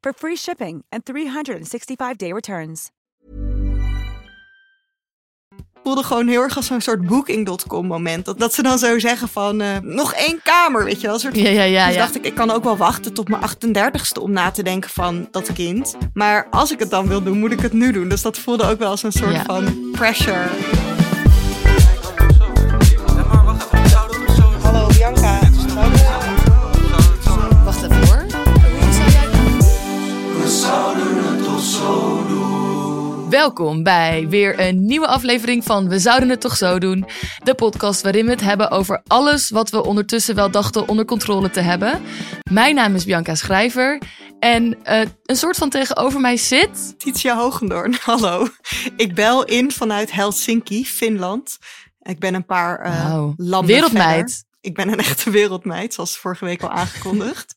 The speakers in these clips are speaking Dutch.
for free shipping and 365-day returns. voelde gewoon heel erg als zo'n soort booking.com moment. Dat, dat ze dan zo zeggen van, eh, nog één kamer, weet je wel. Een Soort, Ja, ja, ja, dus ja. dacht ik, ik kan ook wel wachten tot mijn 38ste om na te denken van dat kind. Maar als ik het dan wil doen, moet ik het nu doen. Dus dat voelde ook wel als een soort Ja. van pressure. Welkom bij weer een nieuwe aflevering van We Zouden Het Toch Zo Doen. De podcast waarin we het hebben over alles wat we ondertussen wel dachten onder controle te hebben. Mijn naam is Bianca Schrijver. En eh, een soort van tegenover mij zit... Titia Hogendoorn, hallo. Ik bel in vanuit Helsinki, Finland. Ik ben een paar landen Wereldmeid. verder. Ik ben een echte wereldmeid, zoals vorige week al aangekondigd.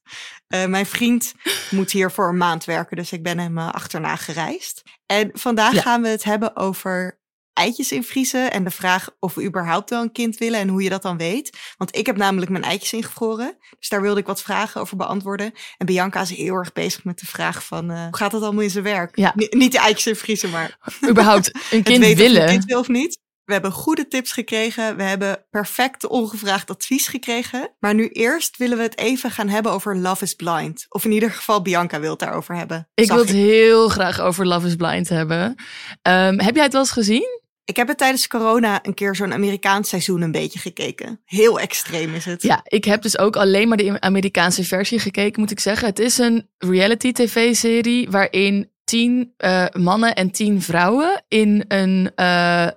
Eh, mijn vriend moet hier voor een maand werken, dus ik ben hem eh, achterna gereisd. En vandaag Ja. gaan we het hebben over eitjes invriezen en de vraag of we überhaupt wel een kind willen en hoe je dat dan weet. Want ik heb namelijk mijn eitjes ingevroren, dus daar wilde ik wat vragen over beantwoorden. En Bianca is heel erg bezig met de vraag van, eh, hoe gaat dat allemaal in zijn werk? Ja. Niet de eitjes invriezen, maar überhaupt een kind weten of willen. een kind wil of niet. We hebben goede tips gekregen. We hebben perfect ongevraagd advies gekregen. Maar nu eerst willen we het even gaan hebben over Love is Blind. Of in ieder geval Bianca wil het daarover hebben. Ik wil het heel graag over Love is Blind hebben. Ehm, heb jij het wel eens gezien? Ik heb het tijdens corona een keer zo'n Amerikaans seizoen een beetje gekeken. Heel extreem is het. Ja, ik heb dus ook alleen maar de Amerikaanse versie gekeken, moet ik zeggen. Het is een reality tv-serie waarin tien eh, mannen en tien vrouwen in een eh,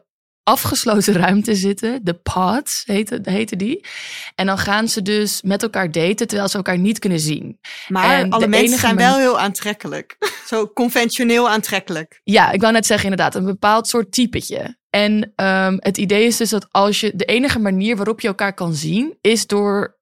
afgesloten ruimte zitten. De pods heette, heette die. En dan gaan ze dus met elkaar daten terwijl ze elkaar niet kunnen zien. Maar En alle mensen zijn wel heel aantrekkelijk. Zo conventioneel aantrekkelijk. Ja, ik wou net zeggen inderdaad, een bepaald soort typetje. En ehm, het idee is dus dat als je de enige manier waarop je elkaar kan zien, is door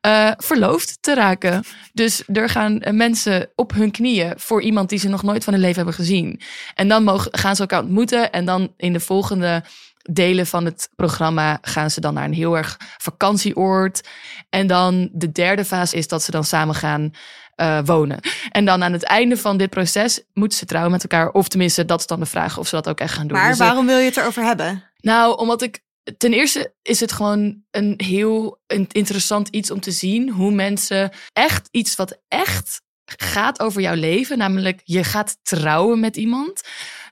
eh, verloofd te raken. Dus er gaan eh, mensen op hun knieën voor iemand die ze nog nooit van hun leven hebben gezien. En dan mogen, gaan ze elkaar ontmoeten. En dan in de volgende delen van het programma gaan ze dan naar een heel erg vakantieoord. En dan de derde fase is dat ze dan samen gaan eh, wonen. En dan aan het einde van dit proces moeten ze trouwen met elkaar. Of tenminste, dat is dan de vraag of ze dat ook echt gaan doen. Maar Dus, waarom wil je het erover hebben? nou, omdat ik. Ten eerste is het gewoon een heel interessant iets om te zien hoe mensen echt iets wat echt gaat over jouw leven, namelijk je gaat trouwen met iemand,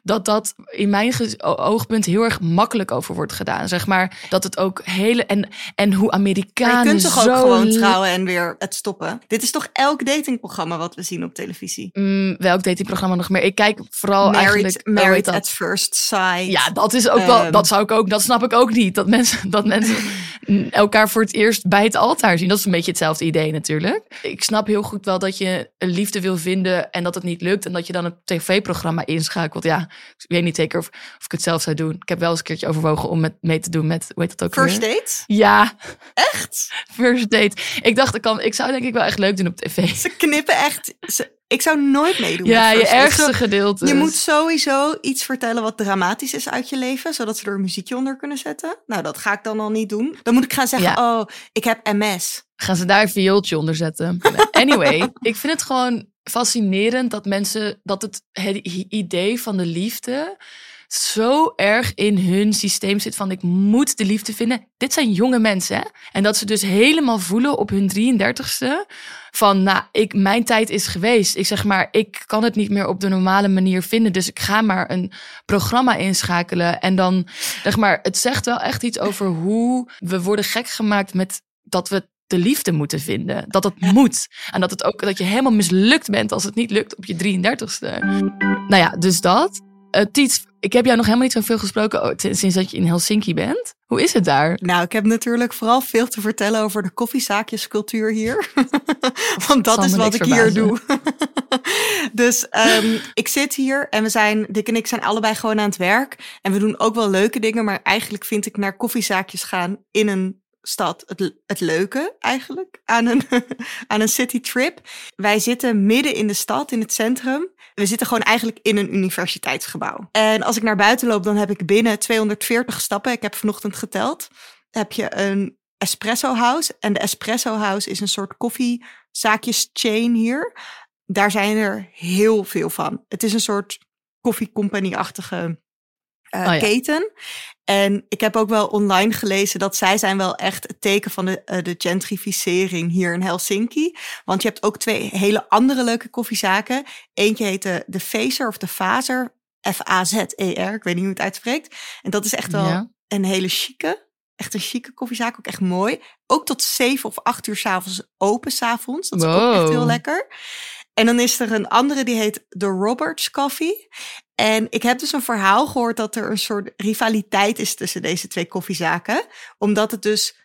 dat dat in mijn oogpunt heel erg makkelijk over wordt gedaan. Zeg maar dat het ook hele en en hoe Maar Amerikanen je kunt toch ook gewoon trouwen en weer het stoppen? Dit is toch elk datingprogramma wat we zien op televisie? Mm, welk datingprogramma nog meer? Ik kijk vooral married eigenlijk heet married at first sight. Ja, dat is ook wel. Ehm. Dat zou ik ook. Dat snap ik ook niet. Dat mensen, dat mensen elkaar voor het eerst bij het altaar zien. Dat is een beetje hetzelfde idee natuurlijk. Ik snap heel goed wel dat je een liefde wil vinden en dat het niet lukt en dat je dan een tv-programma inschakelt. Ja, ik weet niet zeker of, of ik het zelf zou doen. Ik heb wel eens een keertje overwogen om met, mee te doen met hoe heet dat ook First weer? date? Ja, Echt? first date. Ik dacht, ik, kan, ik zou denk ik wel echt leuk doen op tv. Ze knippen echt. Ze, ik zou nooit meedoen. Ja, met je ergste gedeelte. Je moet sowieso iets vertellen wat dramatisch is uit je leven, zodat ze er een muziekje onder kunnen zetten. Nou, dat ga ik dan al niet doen. Dan moet ik gaan zeggen, oh, ik heb MS. Gaan ze daar een viooltje onder zetten? Anyway, ik vind het gewoon fascinerend dat mensen, dat het, het idee van de liefde zo erg in hun systeem zit van ik moet de liefde vinden. Dit zijn jonge mensen. Hè? En dat ze dus helemaal voelen op hun 33ste van nou, ik, mijn tijd is geweest. Ik zeg maar, ik kan het niet meer op de normale manier vinden. Dus ik ga maar een programma inschakelen. En dan, zeg maar, het zegt wel echt iets over hoe we worden gek gemaakt met dat we de liefde moeten vinden. Dat het moet. En dat het ook dat je helemaal mislukt bent als het niet lukt op je 33ste. Nou ja, dus dat. Uh, Tiet, ik heb jou nog helemaal niet zoveel gesproken oh, sinds dat je in Helsinki bent. Hoe is het daar? Nou, ik heb natuurlijk vooral veel te vertellen over de koffiezaakjescultuur hier. Want dat is wat ik hier doe. dus um, ik zit hier en we zijn, Dick en ik zijn allebei gewoon aan het werk. En we doen ook wel leuke dingen, maar eigenlijk vind ik naar koffiezaakjes gaan in een stad het, het leuke eigenlijk aan een, aan een citytrip. Wij zitten midden in de stad, in het centrum. We zitten gewoon eigenlijk in een universiteitsgebouw. En als ik naar buiten loop, dan heb ik binnen 240 stappen. Ik heb vanochtend geteld. Heb je een espresso house. En de espresso house is een soort koffiezaakjes chain hier. Daar zijn er heel veel van. Het is een soort koffiecompany-achtige uh, keten. En ik heb ook wel online gelezen dat zij zijn wel echt het teken van de, uh, de gentrificering hier in Helsinki. Want je hebt ook twee hele andere leuke koffiezaken. Eentje heet de, de Fazer of de Fazer. F-A-Z-E-R, ik weet niet hoe het uitspreekt. En dat is echt wel een hele chique, echt een chique koffiezaak. Ook echt mooi. Ook tot zeven of acht uur s'avonds open s'avonds. Dat is ook echt heel lekker. En dan is er een andere die heet The Roberts Coffee. En ik heb dus een verhaal gehoord dat er een soort rivaliteit is tussen deze twee koffiezaken. Omdat het dus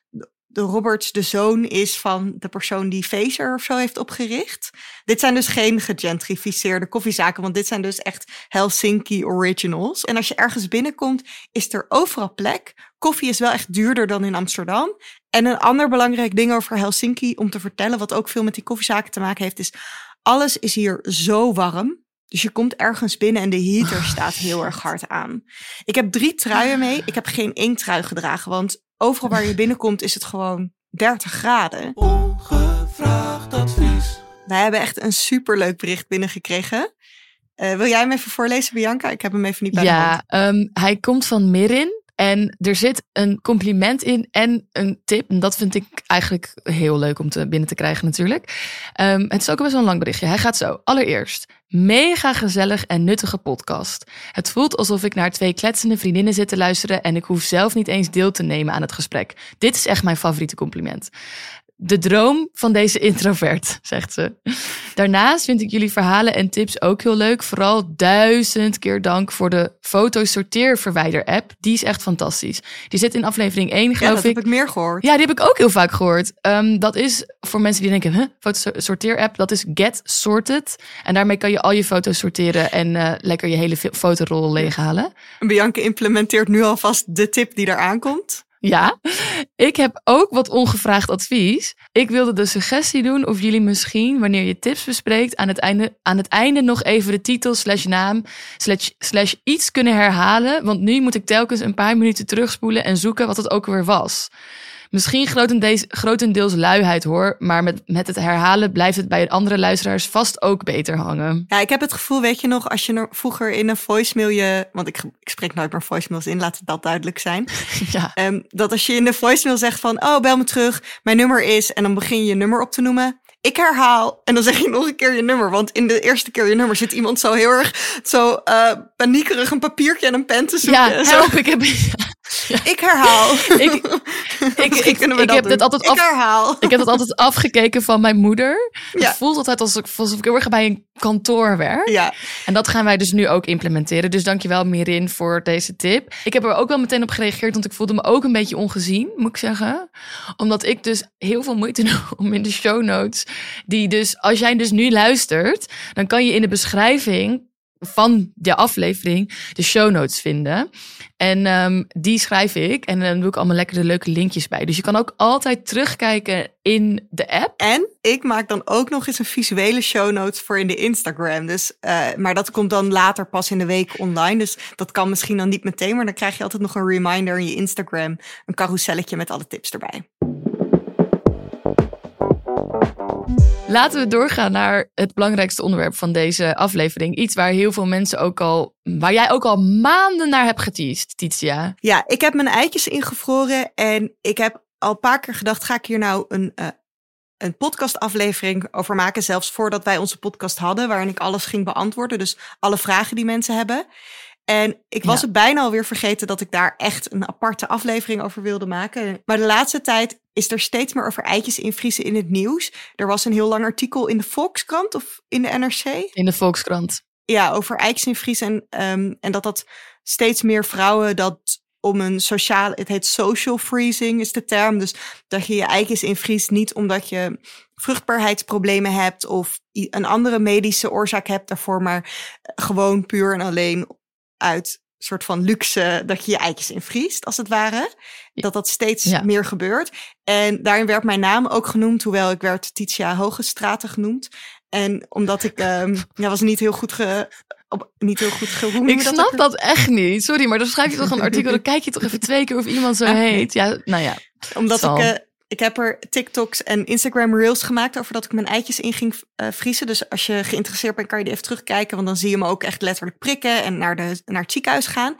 de Roberts de zoon is van de persoon die Fazer of zo heeft opgericht. Dit zijn dus geen gegentrificeerde koffiezaken, want dit zijn dus echt Helsinki originals. En als je ergens binnenkomt, is er overal plek. Koffie is wel echt duurder dan in Amsterdam. En een ander belangrijk ding over Helsinki om te vertellen, wat ook veel met die koffiezaken te maken heeft, is alles is hier zo warm. Dus je komt ergens binnen en de heater staat heel erg hard aan. Ik heb drie truien mee. Ik heb geen één trui gedragen, want overal waar je binnenkomt is het gewoon 30 graden. Ongevraagd advies. Wij hebben echt een superleuk bericht binnengekregen. Uh, wil jij hem even voorlezen, Bianca? Ik heb hem even niet bij ja, um, hij komt van Mirin. En er zit een compliment in en een tip. En dat vind ik eigenlijk heel leuk om te binnen te krijgen natuurlijk. Um, het is ook best wel een lang berichtje. Hij gaat zo. Allereerst, mega gezellig en nuttige podcast. Het voelt alsof ik naar twee kletsende vriendinnen zit te luisteren en ik hoef zelf niet eens deel te nemen aan het gesprek. Dit is echt mijn favoriete compliment de droom van deze introvert, zegt ze. Daarnaast vind ik jullie verhalen en tips ook heel leuk. Vooral duizend keer dank voor de fotosorteerverwijder-app. Die is echt fantastisch. Die zit in aflevering 1, geloof ja, dat ik. heb ik meer gehoord. Ja, die heb ik ook heel vaak gehoord. Um, dat is voor mensen die denken, huh, fotosorteer-app, dat is Get Sorted. En daarmee kan je al je foto's sorteren en uh, lekker je hele fotorol leeghalen. Bianca implementeert nu alvast de tip die eraan komt. Ja, ik heb ook wat ongevraagd advies. Ik wilde de suggestie doen of jullie misschien, wanneer je tips bespreekt, aan het einde, aan het einde nog even de titel slash naam slash, slash iets kunnen herhalen. Want nu moet ik telkens een paar minuten terugspoelen en zoeken wat het ook weer was. Misschien grotendeels, grotendeels luiheid hoor, maar met, met het herhalen blijft het bij andere luisteraars vast ook beter hangen. Ja, ik heb het gevoel, weet je nog, als je vroeger in een voicemail je, want ik, ik spreek nooit meer voicemails in, laat het dat duidelijk zijn. Ja. Um, dat als je in de voicemail zegt van, oh bel me terug, mijn nummer is, en dan begin je je nummer op te noemen ik herhaal. En dan zeg je nog een keer je nummer. Want in de eerste keer je nummer zit iemand zo heel erg zo uh, paniekerig een papiertje en een pen te zoeken. Ja, help, ik heb... Ik herhaal. Ik, ik, ik, ik heb dat altijd af, ik herhaal. Ik heb dat altijd afgekeken van mijn moeder. Het voelt altijd alsof, alsof ik heel erg bij een kantoor werk. Ja. En dat gaan wij dus nu ook implementeren. Dus dankjewel Mirin voor deze tip. Ik heb er ook wel meteen op gereageerd, want ik voelde me ook een beetje ongezien, moet ik zeggen. Omdat ik dus heel veel moeite doe om in de show notes, die dus, als jij dus nu luistert, dan kan je in de beschrijving van de aflevering de show notes vinden. En um, die schrijf ik en dan doe ik allemaal lekkere leuke linkjes bij. Dus je kan ook altijd terugkijken in de app. En ik maak dan ook nog eens een visuele show notes voor in de Instagram. Dus, uh, maar dat komt dan later pas in de week online. Dus dat kan misschien dan niet meteen, maar dan krijg je altijd nog een reminder in je Instagram. Een carouselletje met alle tips erbij. Laten we doorgaan naar het belangrijkste onderwerp van deze aflevering. Iets waar heel veel mensen ook al, waar jij ook al maanden naar hebt geteased, Titia. Ja, ik heb mijn eitjes ingevroren en ik heb al een paar keer gedacht, ga ik hier nou een, uh, een podcastaflevering over maken? Zelfs voordat wij onze podcast hadden, waarin ik alles ging beantwoorden. Dus alle vragen die mensen hebben. En ik was het bijna alweer vergeten dat ik daar echt een aparte aflevering over wilde maken. Maar de laatste tijd is er steeds meer over eitjes invriezen in het nieuws. Er was een heel lang artikel in de Volkskrant of in de NRC. In de Volkskrant. Ja, over eitjes invriezen. En, um, en dat dat steeds meer vrouwen dat om een sociale, het heet social freezing is de term. Dus dat je je eitjes invriest niet omdat je vruchtbaarheidsproblemen hebt of een andere medische oorzaak hebt daarvoor, maar gewoon puur en alleen uit soort van luxe dat je je eitjes invriest, als het ware. Dat dat steeds meer gebeurt. En daarin werd mijn naam ook genoemd, hoewel ik werd Titia Hogestraten genoemd. En omdat ik um, ja, was niet heel goed ge, op, niet heel goed geroemd. Ik snap dat, echt niet. Sorry, maar dan schrijf je toch een artikel, dan kijk je toch even twee keer of iemand zo heet. Ja, nou ja. Omdat ik uh, ik heb er TikToks en Instagram Reels gemaakt over dat ik mijn eitjes in ging uh, vriezen. Dus als je geïnteresseerd bent, kan je die even terugkijken. Want dan zie je me ook echt letterlijk prikken en naar, de, naar het ziekenhuis gaan.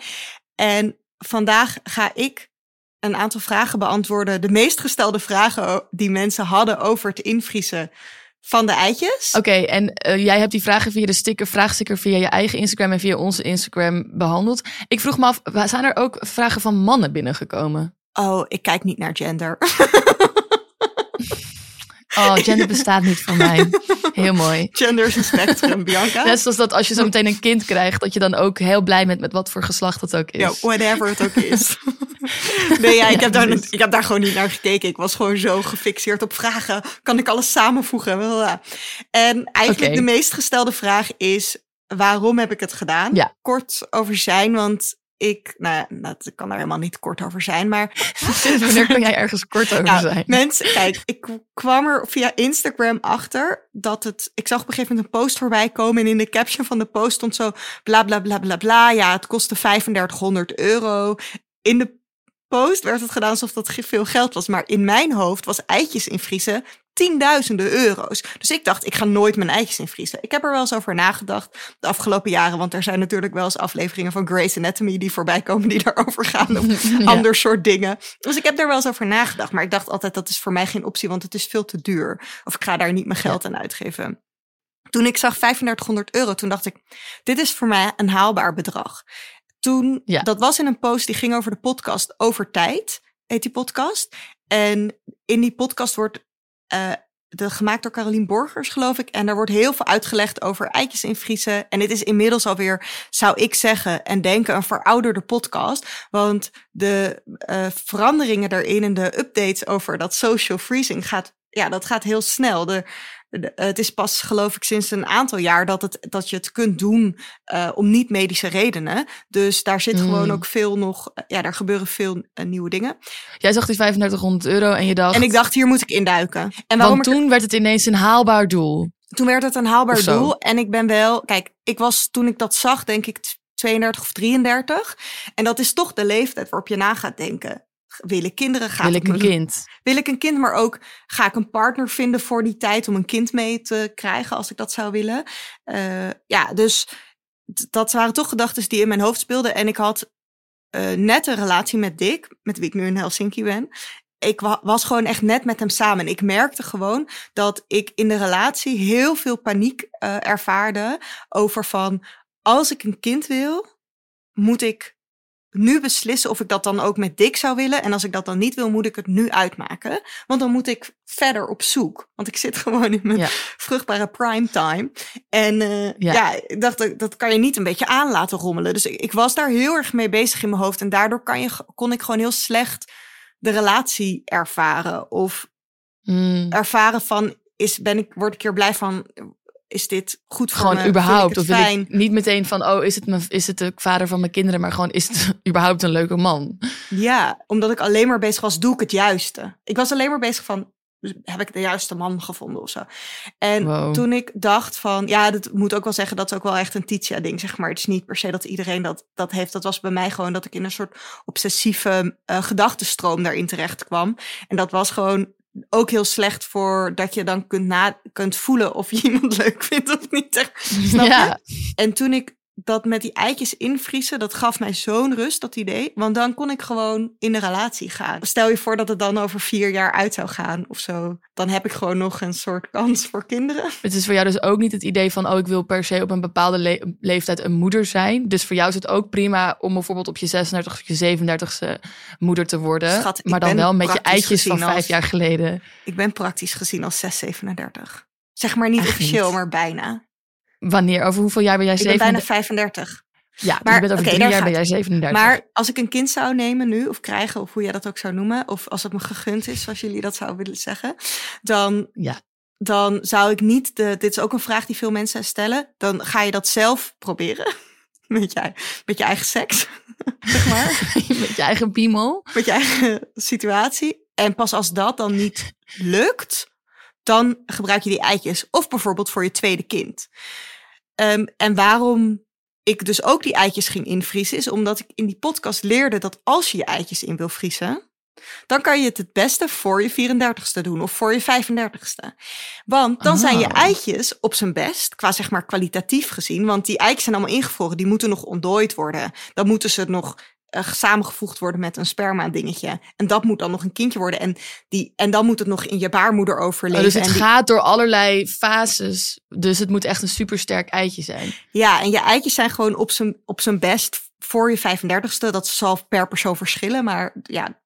En vandaag ga ik een aantal vragen beantwoorden. De meest gestelde vragen die mensen hadden over het invriezen van de eitjes. Oké, en uh, jij hebt die vragen via de sticker, vraagsticker via je eigen Instagram en via onze Instagram behandeld. Ik vroeg me af, zijn er ook vragen van mannen binnengekomen? Oh, ik kijk niet naar gender. Oh, gender bestaat niet voor mij. Heel mooi. Gender is een spectrum, Bianca. Net zoals dat als je zo meteen een kind krijgt, dat je dan ook heel blij bent met wat voor geslacht het ook is. Ja, whatever het ook is. nee, ja, ik, heb daar, ik heb daar gewoon niet naar gekeken. Ik was gewoon zo gefixeerd op vragen. Kan ik alles samenvoegen? En eigenlijk de meest gestelde vraag is, waarom heb ik het gedaan? Ja. Kort over zijn, want ik, nou, dat kan daar helemaal niet kort over zijn, maar. Wanneer kan jij ergens kort over nou, zijn? Mensen, kijk, ik kwam er via Instagram achter dat het. Ik zag op een gegeven moment een post voorbij komen en in de caption van de post stond zo bla bla bla bla bla. Ja, het kostte 3500 euro. In de post werd het gedaan alsof dat veel geld was, maar in mijn hoofd was eitjes invriezen tienduizenden euro's. Dus ik dacht, ik ga nooit mijn eitjes invriezen. Ik heb er wel eens over nagedacht de afgelopen jaren. Want er zijn natuurlijk wel eens afleveringen van Grey's Anatomy die voorbij komen die daarover gaan. Of ander soort dingen. Dus ik heb er wel eens over nagedacht. Maar ik dacht altijd, dat is voor mij geen optie, want het is veel te duur. Of ik ga daar niet mijn geld aan uitgeven. Toen ik zag 3500 euro, toen dacht ik, dit is voor mij een haalbaar bedrag. Toen, ja. dat was in een post die ging over de podcast Over Tijd, heet die podcast. En in die podcast wordt uh, de, gemaakt door Carolien Borgers, geloof ik. En daar wordt heel veel uitgelegd over eitjes invriezen. En het is inmiddels alweer, zou ik zeggen en denken, een verouderde podcast. Want de uh, veranderingen daarin en de updates over dat social freezing gaat, ja, dat gaat heel snel. De, het is pas, geloof ik, sinds een aantal jaar dat, het, dat je het kunt doen uh, om niet-medische redenen. Dus daar zit gewoon hmm. ook veel nog, ja, daar gebeuren veel uh, nieuwe dingen. Jij zag die 3500 euro en je dacht. En ik dacht, hier moet ik induiken. En waarom Want toen werd het ineens een haalbaar doel. Toen werd het een haalbaar doel. En ik ben wel, kijk, ik was toen ik dat zag, denk ik 32 of 33. En dat is toch de leeftijd waarop je na gaat denken wil ik kinderen? Ga wil ik een kind? Wil ik een kind, maar ook ga ik een partner vinden voor die tijd om een kind mee te krijgen als ik dat zou willen? Uh, ja, dus dat waren toch gedachten die in mijn hoofd speelden. En ik had uh, net een relatie met Dick, met wie ik nu in Helsinki ben. Ik wa was gewoon echt net met hem samen. En ik merkte gewoon dat ik in de relatie heel veel paniek uh, ervaarde over van als ik een kind wil, moet ik nu beslissen of ik dat dan ook met Dick zou willen. En als ik dat dan niet wil, moet ik het nu uitmaken. Want dan moet ik verder op zoek. Want ik zit gewoon in mijn vruchtbare prime time. En uh, ja. ja, ik dacht, dat kan je niet een beetje aan laten rommelen. Dus ik, ik, was daar heel erg mee bezig in mijn hoofd. En daardoor kan je, kon ik gewoon heel slecht de relatie ervaren. Of mm. ervaren van, is, ben ik, word ik er blij van? Is dit goed voor gewoon überhaupt. Of wil ik niet meteen van, oh, is het, mijn, is het de vader van mijn kinderen, maar gewoon, is het überhaupt een leuke man? Ja, omdat ik alleen maar bezig was, doe ik het juiste. Ik was alleen maar bezig van, heb ik de juiste man gevonden of zo. En toen ik dacht van, ja, dat moet ook wel zeggen, dat is ook wel echt een Titia-ding, zeg maar. Het is niet per se dat iedereen dat, dat heeft. Dat was bij mij gewoon dat ik in een soort obsessieve uh, gedachtenstroom daarin terecht kwam. En dat was gewoon ook heel slecht voor dat je dan kunt, na, kunt voelen of je iemand leuk vindt of niet. Snap Ja. je? En toen ik dat met die eitjes invriezen, dat gaf mij zo'n rust, dat idee. Want dan kon ik gewoon in een relatie gaan. Stel je voor dat het dan over vier jaar uit zou gaan of zo. Dan heb ik gewoon nog een soort kans voor kinderen. Het is voor jou dus ook niet het idee van, oh, ik wil per se op een bepaalde le- leeftijd een moeder zijn. Dus voor jou is het ook prima om bijvoorbeeld op je 36 of je 37ste moeder te worden. Schat, maar dan wel met je eitjes van vijf als- jaar geleden. Ik ben praktisch gezien als 637. Zeg maar niet Echt officieel, niet. maar bijna. Wanneer? Over hoeveel jaar ben jij Ik ben 37? bijna 35. Ja, dus Maar, je bent over oké, drie jaar ben jij 37. Maar als ik een kind zou nemen nu, of krijgen, of hoe jij dat ook zou noemen, of als het me gegund is, zoals jullie dat zouden willen zeggen, dan, Ja. dan zou ik niet, de, dit is ook een vraag die veel mensen stellen, dan ga je dat zelf proberen. Met je, met je eigen seks, zeg maar. met je eigen piemel. met je eigen situatie. En pas als dat dan niet lukt, dan gebruik je die eitjes. Of bijvoorbeeld voor je tweede kind. Ehm, en waarom ik dus ook die eitjes ging invriezen, is omdat ik in die podcast leerde dat als je je eitjes in wil vriezen, dan kan je het het beste voor je 34ste doen of voor je 35ste. Want dan zijn je Oh. eitjes op zijn best, qua zeg maar kwalitatief gezien, want die eitjes zijn allemaal ingevroren, die moeten nog ontdooid worden. Dan moeten ze nog eh, samengevoegd worden met een sperma dingetje. En dat moet dan nog een kindje worden. En, die, en dan moet het nog in je baarmoeder Oh, overleven. dus het en die- gaat door allerlei fases. Dus het moet echt een supersterk eitje zijn. Ja, en je eitjes zijn gewoon op zijn, op zijn best voor je 35ste. Dat zal per persoon verschillen, maar ja,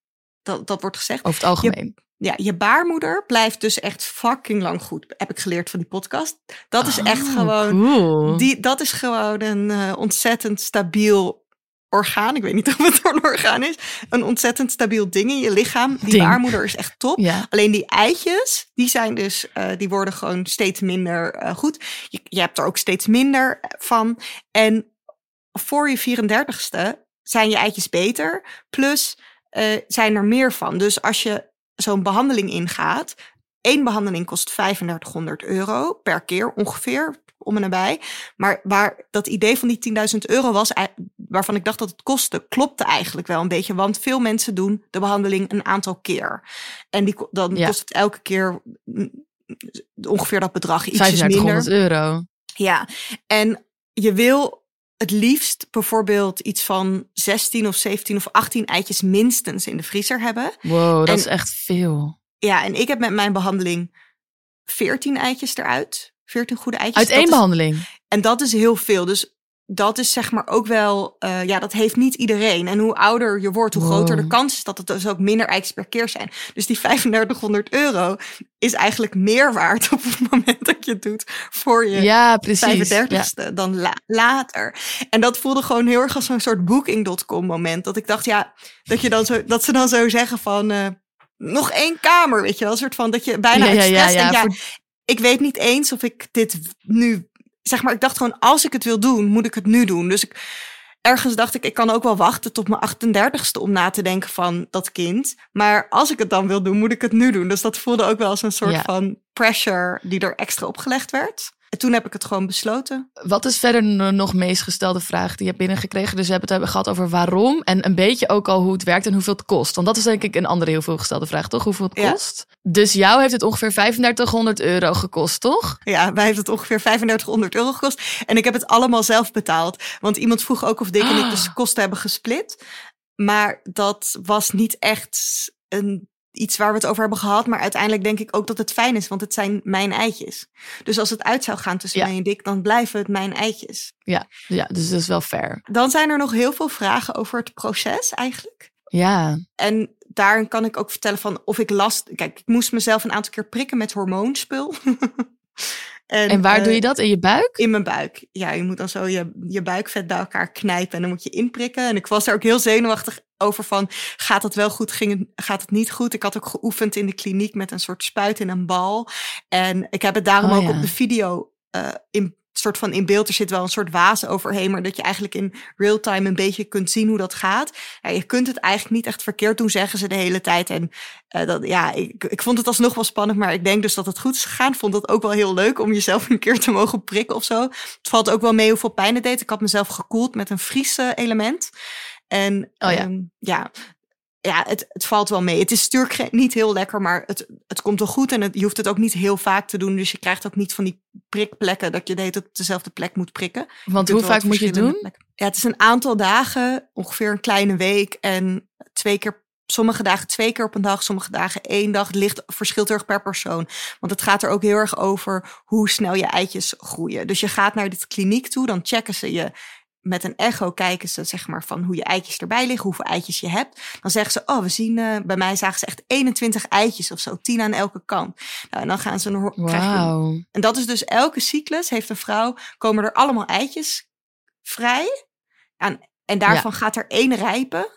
dat, dat wordt gezegd. Over het algemeen. Ja, je baarmoeder blijft dus echt fucking lang goed. Heb ik geleerd van die podcast. Dat is echt Oh, gewoon. Cool. Die, dat is gewoon een eh, ontzettend stabiel orgaan. Ik weet niet of het een orgaan is. Een ontzettend stabiel ding in je lichaam. Die Ding. baarmoeder is echt top. Ja. Alleen die eitjes, die zijn dus, eh, die worden gewoon steeds minder eh, goed. Je, je hebt er ook steeds minder van. En voor je 34ste zijn je eitjes beter. Plus eh, zijn er meer van. Dus als je zo'n behandeling ingaat, één behandeling kost 3500 euro per keer ongeveer. Om en nabij. Maar waar dat idee van die 10.000 euro was, waarvan ik dacht dat het kostte, klopte eigenlijk wel een beetje. Want veel mensen doen de behandeling een aantal keer. En die, dan Ja. kost het elke keer mm, ongeveer dat bedrag. Ietsjes minder. 3500 euro. Ja, en je wil het liefst bijvoorbeeld iets van 16 of 17 of 18 eitjes minstens in de vriezer hebben. Wow, dat En- is echt veel. Ja, en ik heb met mijn behandeling 14 eitjes eruit. 14 goede eitjes. Uit één behandeling. En dat is heel veel. Dus dat is zeg maar ook wel, eh, ja, dat heeft niet iedereen. En hoe ouder je wordt, hoe Wow. groter de kans is dat het dus ook minder eitjes per keer zijn. Dus die 3500 euro is eigenlijk meer waard op het moment dat je het doet voor je Ja, precies. Ja. 35ste dan la- later. En dat voelde gewoon heel erg als zo'n soort booking.com moment. Dat ik dacht, ja, dat, je dan zo, dat ze dan zo zeggen van... eh, nog één kamer, weet je wel. Een soort van dat je bijna Ja, ja, ja, expres ja, denkt, ja, voor- ik weet niet eens of ik dit nu... Zeg maar, ik dacht gewoon, als ik het wil doen, moet ik het nu doen. Dus ik, ergens dacht ik, ik kan ook wel wachten tot mijn 38ste om na te denken van dat kind. Maar als ik het dan wil doen, moet ik het nu doen. Dus dat voelde ook wel als een soort Ja. van pressure die er extra opgelegd werd. En toen heb ik het gewoon besloten. Wat is verder de nog meest gestelde vraag die je hebt binnengekregen? Dus we hebben het hebben gehad over waarom en een beetje ook al hoe het werkt en hoeveel het kost. Want dat is denk ik een andere heel veel gestelde vraag, toch? Hoeveel het Ja. kost? Dus jou heeft het ongeveer 3500 euro gekost, toch? Ja, mij heeft het ongeveer 3500 euro gekost. En ik heb het allemaal zelf betaald. Want iemand vroeg ook of Dick en ik Ah. de kosten hebben gesplit. Maar dat was niet echt een, iets waar we het over hebben gehad. Maar uiteindelijk denk ik ook dat het fijn is. Want het zijn mijn eitjes. Dus als het uit zou gaan tussen Ja. mij en Dick, dan blijven het mijn eitjes. Ja, ja, dus dat is wel fair. Dan zijn er nog heel veel vragen over het proces eigenlijk. Ja, En daarin kan ik ook vertellen van of ik last... Kijk, ik moest mezelf een aantal keer prikken met hormoonspul. en waar eh, doe je dat? In je buik? In mijn buik. Ja, je moet dan zo je, je buikvet bij elkaar knijpen en dan moet je inprikken. En ik was er ook heel zenuwachtig over van, gaat het wel goed, ging het, gaat het niet goed? Ik had ook geoefend in de kliniek met een soort spuit in een bal. En ik heb het daarom Oh, ook ja. op de video eh, in soort van in beeld. Er zit wel een soort waas overheen, maar dat je eigenlijk in real time een beetje kunt zien hoe dat gaat. Ja, je kunt het eigenlijk niet echt verkeerd doen, zeggen ze de hele tijd. En eh, dat, ja, ik, ik vond het alsnog wel spannend, maar ik denk dus dat het goed is gegaan. Vond dat ook wel heel leuk om jezelf een keer te mogen prikken of zo. Het valt ook wel mee hoeveel pijn het deed. Ik had mezelf gekoeld met een Friese element. En Oh ja. ehm, ja, ja, het, het valt wel mee. Het is natuurlijk niet heel lekker, maar het, het komt wel goed. En het, je hoeft het ook niet heel vaak te doen. Dus je krijgt ook niet van die prikplekken dat je de op dezelfde plek moet prikken. Want hoe vaak moet je het doen? plekken. Ja, het is een aantal dagen, ongeveer een kleine week. En twee keer, sommige dagen twee keer op een dag, sommige dagen één dag. Het ligt, verschilt erg per persoon. Want het gaat er ook heel erg over hoe snel je eitjes groeien. Dus je gaat naar de kliniek toe, dan checken ze je met een echo kijken ze zeg maar van hoe je eitjes erbij liggen, hoeveel eitjes je hebt. Dan zeggen ze, oh, we zien, eh, bij mij zagen ze echt 21 eitjes of zo, 10 aan elke kant. Nou, en dan gaan ze een, je en dat is dus elke cyclus heeft een vrouw, komen er allemaal eitjes vrij. En, en daarvan gaat er één rijpen.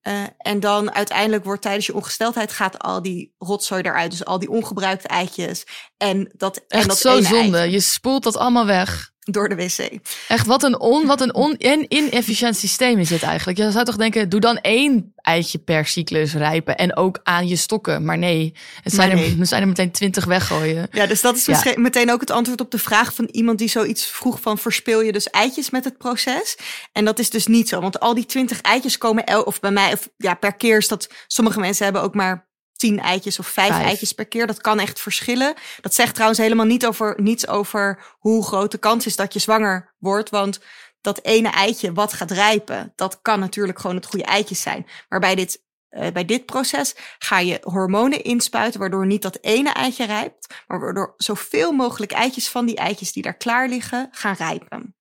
Eh, en dan uiteindelijk wordt tijdens je ongesteldheid gaat al die rotzooi eruit. Dus al die ongebruikte eitjes. En dat, en Echt dat zo zonde. eitje Je spoelt dat allemaal weg. Door de wc. Echt, wat een, on, wat een on, en inefficiënt systeem is dit eigenlijk. Je zou toch denken, doe dan één eitje per cyclus rijpen. En ook aan je stokken. Maar nee, het zijn, er, er zijn er meteen twintig weggooien. Ja, dus dat is Ja. meteen ook het antwoord op de vraag van iemand die zoiets vroeg van verspil je dus eitjes met het proces? En dat is dus niet zo, want al die twintig eitjes komen el of bij mij of ja per keer is dat sommige mensen hebben ook maar tien eitjes of vijf, Vijf. eitjes per keer. Dat kan echt verschillen. Dat zegt trouwens helemaal niet over niets over hoe groot de kans is dat je zwanger wordt, want dat ene eitje wat gaat rijpen, dat kan natuurlijk gewoon het goede eitje zijn. Maar bij dit eh, bij dit proces ga je hormonen inspuiten, waardoor niet dat ene eitje rijpt, maar waardoor zoveel mogelijk eitjes van die eitjes die daar klaar liggen, gaan rijpen.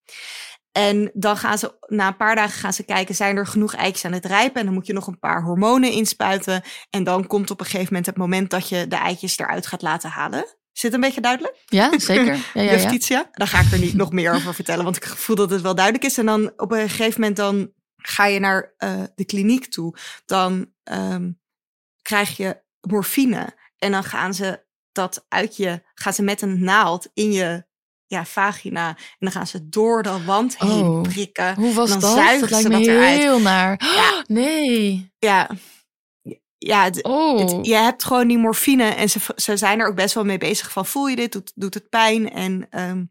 En dan gaan ze, na een paar dagen gaan ze kijken, zijn er genoeg eitjes aan het rijpen? En dan moet je nog een paar hormonen inspuiten. En dan komt op een gegeven moment het moment dat je de eitjes eruit gaat laten halen. Is dit een beetje duidelijk? Ja, zeker. Ja, ja, ja. Dan ga ik er niet nog meer over vertellen, want ik voel dat het wel duidelijk is. En dan op een gegeven moment dan ga je naar eh, de kliniek toe. Dan ehm, krijg je morfine. En dan gaan ze dat uit je, gaan ze met een naald in je ja, vagina. En dan gaan ze door de wand heen Oh, prikken. Hoe was dan dat? zuigen Dat lijkt ze me dat eruit. heel naar. Ja. Nee. Ja, ja het, Oh. het- je hebt gewoon die morfine en ze, ze zijn er ook best wel mee bezig van voel je dit, doet, doet het pijn? En ehm,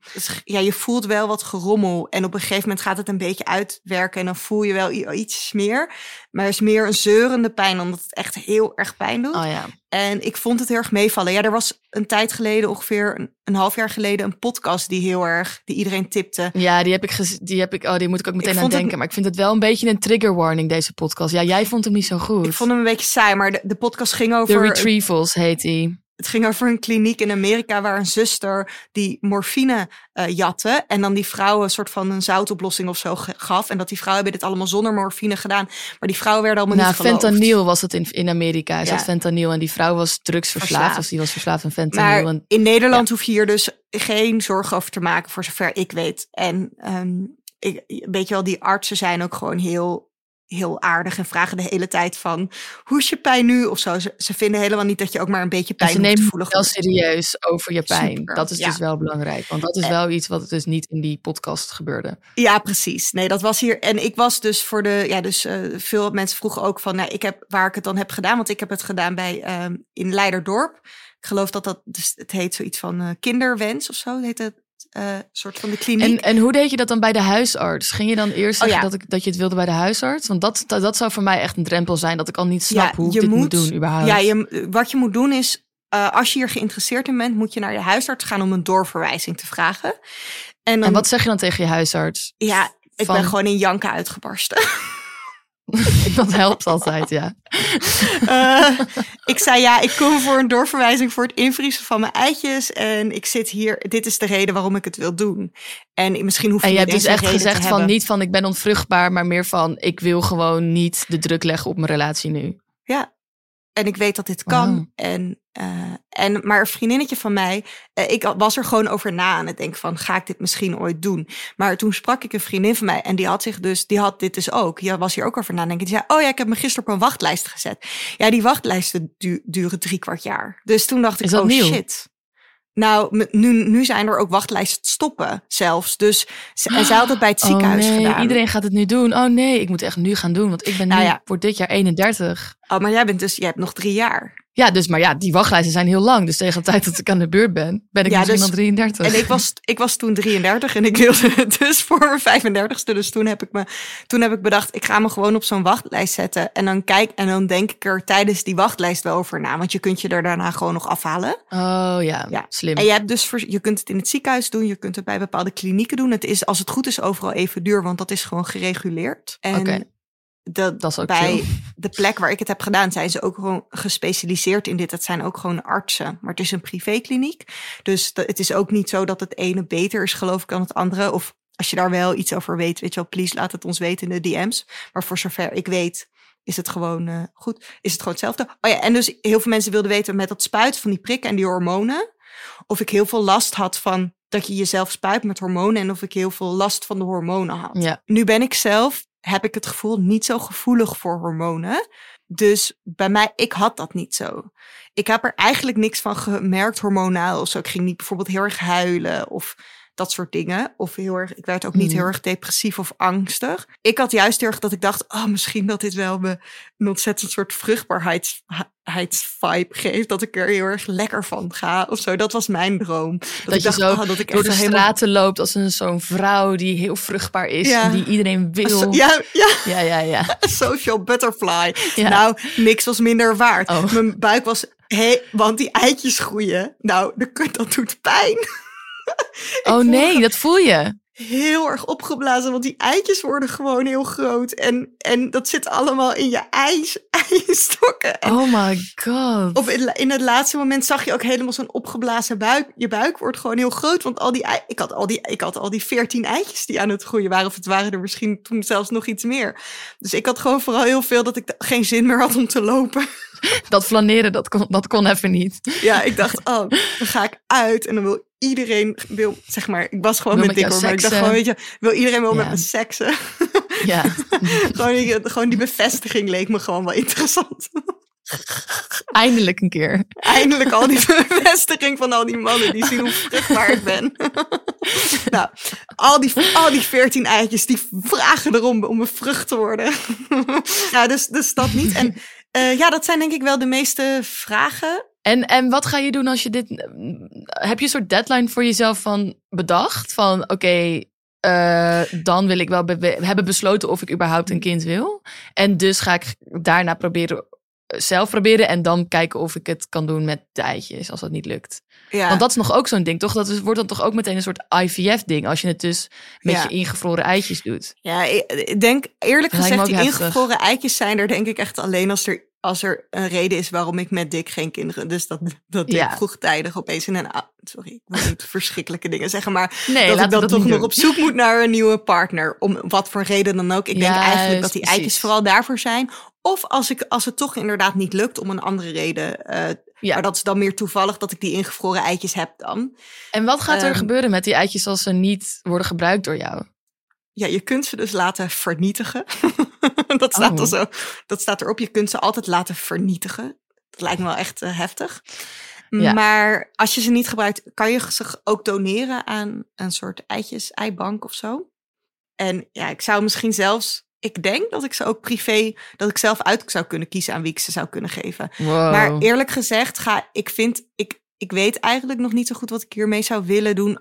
ja, je voelt wel wat gerommel en op een gegeven moment gaat het een beetje uitwerken en dan voel je wel iets meer. Maar het is meer een zeurende pijn omdat het echt heel erg pijn doet. Oh ja. En ik vond het heel erg meevallen. Ja, er was een tijd geleden, ongeveer een, een half jaar geleden, een podcast die heel erg, die iedereen tipte. Ja, die heb ik gez- die heb ik. Oh, die moet ik ook meteen aan het- denken. Maar ik vind het wel een beetje een trigger warning deze podcast. Ja, jij vond hem niet zo goed. Ik vond hem een beetje saai, maar de, de podcast ging The over Retrievals heet die. Het ging over een kliniek in Amerika waar een zuster die morfine eh, jatte. En dan die vrouwen een soort van een zoutoplossing of zo gaf. En dat die vrouwen hebben dit allemaal zonder morfine gedaan. Maar die vrouwen werden allemaal Nou, niet geloofd. fentanyl was het in, in Amerika. Ja. zat fentanyl en die vrouw was drugsverslaafd. Verslaafd. Dus die was verslaafd aan fentanyl. Maar in Nederland hoef je hier dus geen zorgen over te maken, voor zover ik weet. En ehm, ik, weet je wel, die artsen zijn ook gewoon heel, heel aardig en vragen de hele tijd van, hoe is je pijn nu? Of zo. Ze, ze vinden helemaal niet dat je ook maar een beetje en pijn ze moet nemen voelen. het wel serieus over je pijn. Super, dat is ja. dus wel belangrijk. Want dat is wel iets wat dus niet in die podcast gebeurde. Ja, precies. Nee, dat was hier. En ik was dus voor de. Ja, dus eh, veel mensen vroegen ook van. Nou, ik heb waar ik het dan heb gedaan. Want ik heb het gedaan bij. ehm, in Leiderdorp. Ik geloof dat dat. Dus het heet zoiets van eh, kinderwens of zo. Heet het. Eh soort van de kliniek. En, en hoe deed je dat dan bij de huisarts? Ging je dan eerst Oh, zeggen ja. dat, ik, dat je het wilde bij de huisarts? Want dat, dat, dat zou voor mij echt een drempel zijn. Dat ik al niet snap hoe ik dit moet, doen überhaupt. Ja, je, wat je moet doen is. eh, als je hier geïnteresseerd in bent, moet je naar je huisarts gaan om een doorverwijzing te vragen. En, dan, en wat zeg je dan tegen je huisarts? Ja, ik van- ben gewoon in janken uitgebarsten. dat helpt altijd, ja. Eh, ik zei ja, ik kom voor een doorverwijzing voor het invriezen van mijn eitjes. En ik zit hier, dit is de reden waarom ik het wil doen. En misschien hoef je En je hebt dus echt gezegd van niet van ik ben onvruchtbaar, maar meer van ik wil gewoon niet de druk leggen op mijn relatie nu. Ja, en ik weet dat dit kan. En, eh, en, maar een vriendinnetje van mij, eh, ik was er gewoon over na aan het denken van, ga ik dit misschien ooit doen? Maar toen sprak ik een vriendin van mij en die had zich dus, die had dit dus ook. Die was hier ook over nadenken. Die zei, oh ja, ik heb me gisteren op een wachtlijst gezet. Ja, die wachtlijsten du- duren drie kwart jaar. Dus toen dacht ik, Is oh nieuw? shit. Nou, nu, nu zijn er ook wachtlijsten stoppen zelfs. Dus, en zij had het bij het ziekenhuis oh nee, gedaan. iedereen gaat het nu doen. Oh nee, ik moet echt nu gaan doen, want ik ben nu, Nou ja. voor dit jaar 31. Oh, maar jij bent dus, jij hebt nog drie jaar. Ja, dus, maar ja, die wachtlijsten zijn heel lang. Dus tegen de tijd dat ik aan de beurt ben, ben ik Ja, misschien dus- al 33. En ik was, ik was toen 33 en ik wilde het dus voor mijn 35ste. Dus toen heb ik me, toen heb ik bedacht, ik ga me gewoon op zo'n wachtlijst zetten. En dan kijk, en dan denk ik er tijdens die wachtlijst wel over na. Want je kunt je er daarna gewoon nog afhalen. Oh ja, Ja. slim. En je hebt dus, je kunt het in het ziekenhuis doen, je kunt het bij bepaalde klinieken doen. Het is, als het goed is, overal even duur, want dat is gewoon gereguleerd. En Oké. Dat, Dat is ook bij de plek waar ik het heb gedaan, zijn ze ook gewoon gespecialiseerd in dit. Het zijn ook gewoon artsen, maar het is een privékliniek. Dus dat- het is ook niet zo dat het ene beter is, geloof ik, dan het andere. Of als je daar wel iets over weet, weet je wel, please laat het ons weten in de DM's. Maar voor zover ik weet, is het gewoon eh, goed. Is het gewoon hetzelfde. Oh ja, en dus heel veel mensen wilden weten met dat spuiten van die prikken en die hormonen. Of ik heel veel last had van dat je jezelf spuit met hormonen. En of ik heel veel last van de hormonen had. Ja. Nu ben ik zelf, heb ik het gevoel, niet zo gevoelig voor hormonen. Dus bij mij, ik had dat niet zo. Ik heb er eigenlijk niks van gemerkt hormonaal of zo. Ik ging niet bijvoorbeeld heel erg huilen of dat soort dingen. Of heel erg, ik werd ook niet heel erg depressief of angstig. Ik had juist heel erg dat ik dacht, oh, misschien dat dit wel me een ontzettend soort vruchtbaarheidsvibe geeft. Dat ik er heel erg lekker van ga of zo. Dat was mijn droom. Dat, Dat, ik je dacht, zo oh, dat ik door de helemaal- straten loopt als een zo'n vrouw die heel vruchtbaar is. Ja. En die iedereen wil. Ja, ja, ja, ja. ja. social butterfly. Ja. Nou, niks was minder waard. Oh. Mijn buik was, hé, want die eitjes groeien. Nou, dat doet pijn. Oh nee, dat voel je. Heel erg opgeblazen, want die eitjes worden gewoon heel groot. En, en dat zit allemaal in je ijs, ijsstokken. En Oh my god. Of in, in het laatste moment zag je ook helemaal zo'n opgeblazen buik. Je buik wordt gewoon heel groot. Want al die, ik, had al die, ik had al die veertien eitjes die aan het groeien waren. Of het waren er misschien toen zelfs nog iets meer. Dus ik had gewoon vooral heel veel dat ik geen zin meer had om te lopen. Dat flaneren, dat kon, dat kon even niet. Ja, ik dacht, oh, dan ga ik uit. En dan wil iedereen, wil, zeg maar, ik was gewoon Wil met met dik jou hoor. Maar ik dacht gewoon, weet je, wil iedereen wel met me seksen. Ja. gewoon, die, gewoon die bevestiging leek me gewoon wel interessant. Eindelijk een keer. Eindelijk al die bevestiging van al die mannen die zien hoe vruchtbaar ik ben. nou, al die, al die veertien eitjes die vragen erom om bevrucht te worden. ja, dus, dus dat niet. En eh, ja, dat zijn denk ik wel de meeste vragen. En, en wat ga je doen als je dit. Heb je een soort deadline voor jezelf van bedacht? Van oké, eh, dan wil ik wel be- be- hebben besloten of ik überhaupt een kind wil. En dus ga ik daarna proberen, zelf proberen. En dan kijken of ik het kan doen met de eitjes, als dat niet lukt. Ja, Want dat is nog ook zo'n ding, toch? Dat is, wordt dan toch ook meteen een soort IVF-ding. Als je het dus met Ja. je ingevroren eitjes doet. ja ik denk eerlijk gezegd, die ingevroren eitjes zijn er denk ik echt alleen als er, als er een reden is waarom ik met Dick geen kinderen. Dus dat, dat Ja. vroegtijdig opeens in een... Sorry, ik wil niet verschrikkelijke dingen zeggen, maar Nee, dat ik dan dat toch nog doen. op zoek moet naar een nieuwe partner. Om wat voor reden dan ook. Ik denk eigenlijk dat die eitjes vooral daarvoor zijn. Of als, ik, als het toch inderdaad niet lukt om een andere reden. eh, Ja. Maar dat is dan meer toevallig dat ik die ingevroren eitjes heb dan. En wat gaat er Ehm. gebeuren met die eitjes als ze niet worden gebruikt door jou? Ja, je kunt ze dus laten vernietigen. dat, staat Oh. er zo, dat staat erop. Je kunt ze altijd laten vernietigen. Dat lijkt me wel echt eh, heftig. Ja. Maar als je ze niet gebruikt, kan je ze ook doneren aan een soort eitjes, eibank of zo. En ja, ik zou misschien zelfs, ik denk dat ik ze ook privé, dat ik zelf uit zou kunnen kiezen aan wie ik ze zou kunnen geven. Wow. Maar eerlijk gezegd, ga, ik vind, ik, ik weet eigenlijk nog niet zo goed wat ik hiermee zou willen doen.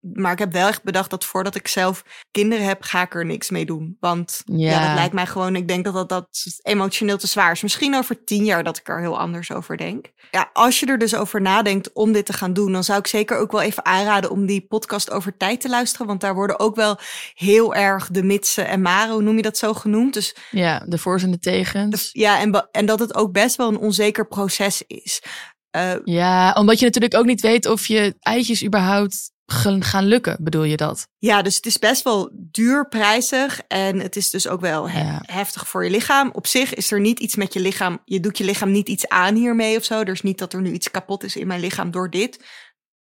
Maar ik heb wel echt bedacht dat voordat ik zelf kinderen heb, ga ik er niks mee doen. Want ja, Ja. dat lijkt mij gewoon, ik denk dat, dat dat emotioneel te zwaar is. Misschien over tien jaar dat ik er heel anders over denk. Ja, als je er dus over nadenkt om dit te gaan doen, dan zou ik zeker ook wel even aanraden om die podcast over tijd te luisteren. Want daar worden ook wel heel erg de mitsen en maren, hoe noem je dat zo genoemd? Dus Ja, de voor's en de tegens. ja, en, en dat het ook best wel een onzeker proces is. Eh, Ja, omdat je natuurlijk ook niet weet of je eitjes überhaupt gaan lukken, bedoel je dat? Ja, dus het is best wel duur, prijzig en het is dus ook wel he- Ja. heftig voor je lichaam. Op zich is er niet iets met je lichaam, je doet je lichaam niet iets aan hiermee of zo. Er is niet dat er nu iets kapot is in mijn lichaam door dit.